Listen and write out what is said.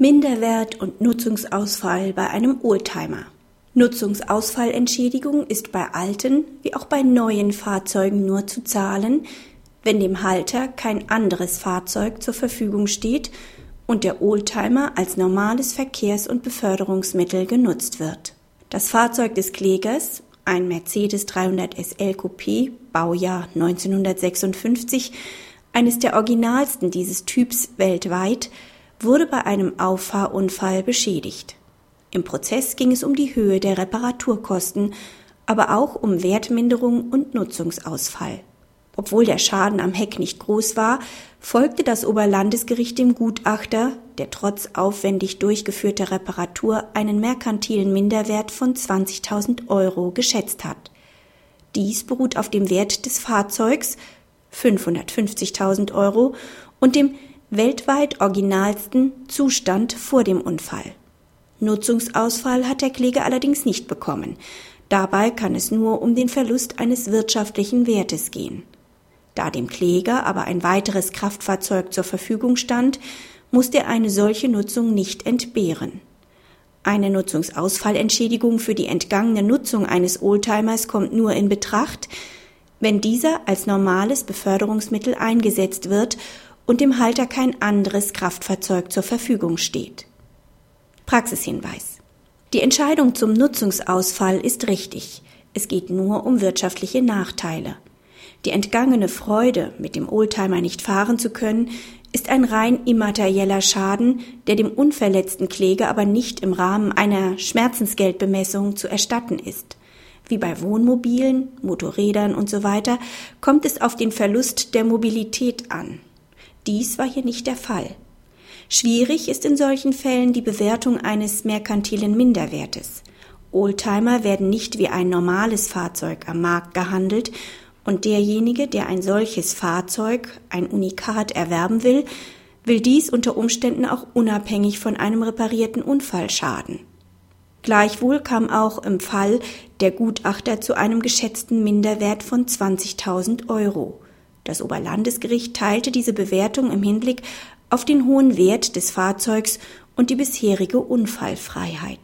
Minderwert und Nutzungsausfall bei einem Oldtimer. Nutzungsausfallentschädigung ist bei alten wie auch bei neuen Fahrzeugen nur zu zahlen, wenn dem Halter kein anderes Fahrzeug zur Verfügung steht und der Oldtimer als normales Verkehrs- und Beförderungsmittel genutzt wird. Das Fahrzeug des Klägers, ein Mercedes 300 SL Coupé, Baujahr 1956, eines der originalsten dieses Typs weltweit, wurde bei einem Auffahrunfall beschädigt. Im Prozess ging es um die Höhe der Reparaturkosten, aber auch um Wertminderung und Nutzungsausfall. Obwohl der Schaden am Heck nicht groß war, folgte das Oberlandesgericht dem Gutachter, der trotz aufwendig durchgeführter Reparatur einen merkantilen Minderwert von 20.000 Euro geschätzt hat. Dies beruht auf dem Wert des Fahrzeugs 550.000 Euro und dem weltweit originalsten Zustand vor dem Unfall. Nutzungsausfall hat der Kläger allerdings nicht bekommen. Dabei kann es nur um den Verlust eines wirtschaftlichen Wertes gehen. Da dem Kläger aber ein weiteres Kraftfahrzeug zur Verfügung stand, musste er eine solche Nutzung nicht entbehren. Eine Nutzungsausfallentschädigung für die entgangene Nutzung eines Oldtimers kommt nur in Betracht, wenn dieser als normales Beförderungsmittel eingesetzt wird und dem Halter kein anderes Kraftfahrzeug zur Verfügung steht. Praxishinweis. Die Entscheidung zum Nutzungsausfall ist richtig. Es geht nur um wirtschaftliche Nachteile. Die entgangene Freude, mit dem Oldtimer nicht fahren zu können, ist ein rein immaterieller Schaden, der dem unverletzten Kläger aber nicht im Rahmen einer Schmerzensgeldbemessung zu erstatten ist. Wie bei Wohnmobilen, Motorrädern usw. So kommt es auf den Verlust der Mobilität an. Dies war hier nicht der Fall. Schwierig ist in solchen Fällen die Bewertung eines merkantilen Minderwertes. Oldtimer werden nicht wie ein normales Fahrzeug am Markt gehandelt und derjenige, der ein solches Fahrzeug, ein Unikat erwerben will, will dies unter Umständen auch unabhängig von einem reparierten Unfallschaden. Gleichwohl kam auch im Fall der Gutachter zu einem geschätzten Minderwert von 20.000 Euro. Das Oberlandesgericht teilte diese Bewertung im Hinblick auf den hohen Wert des Fahrzeugs und die bisherige Unfallfreiheit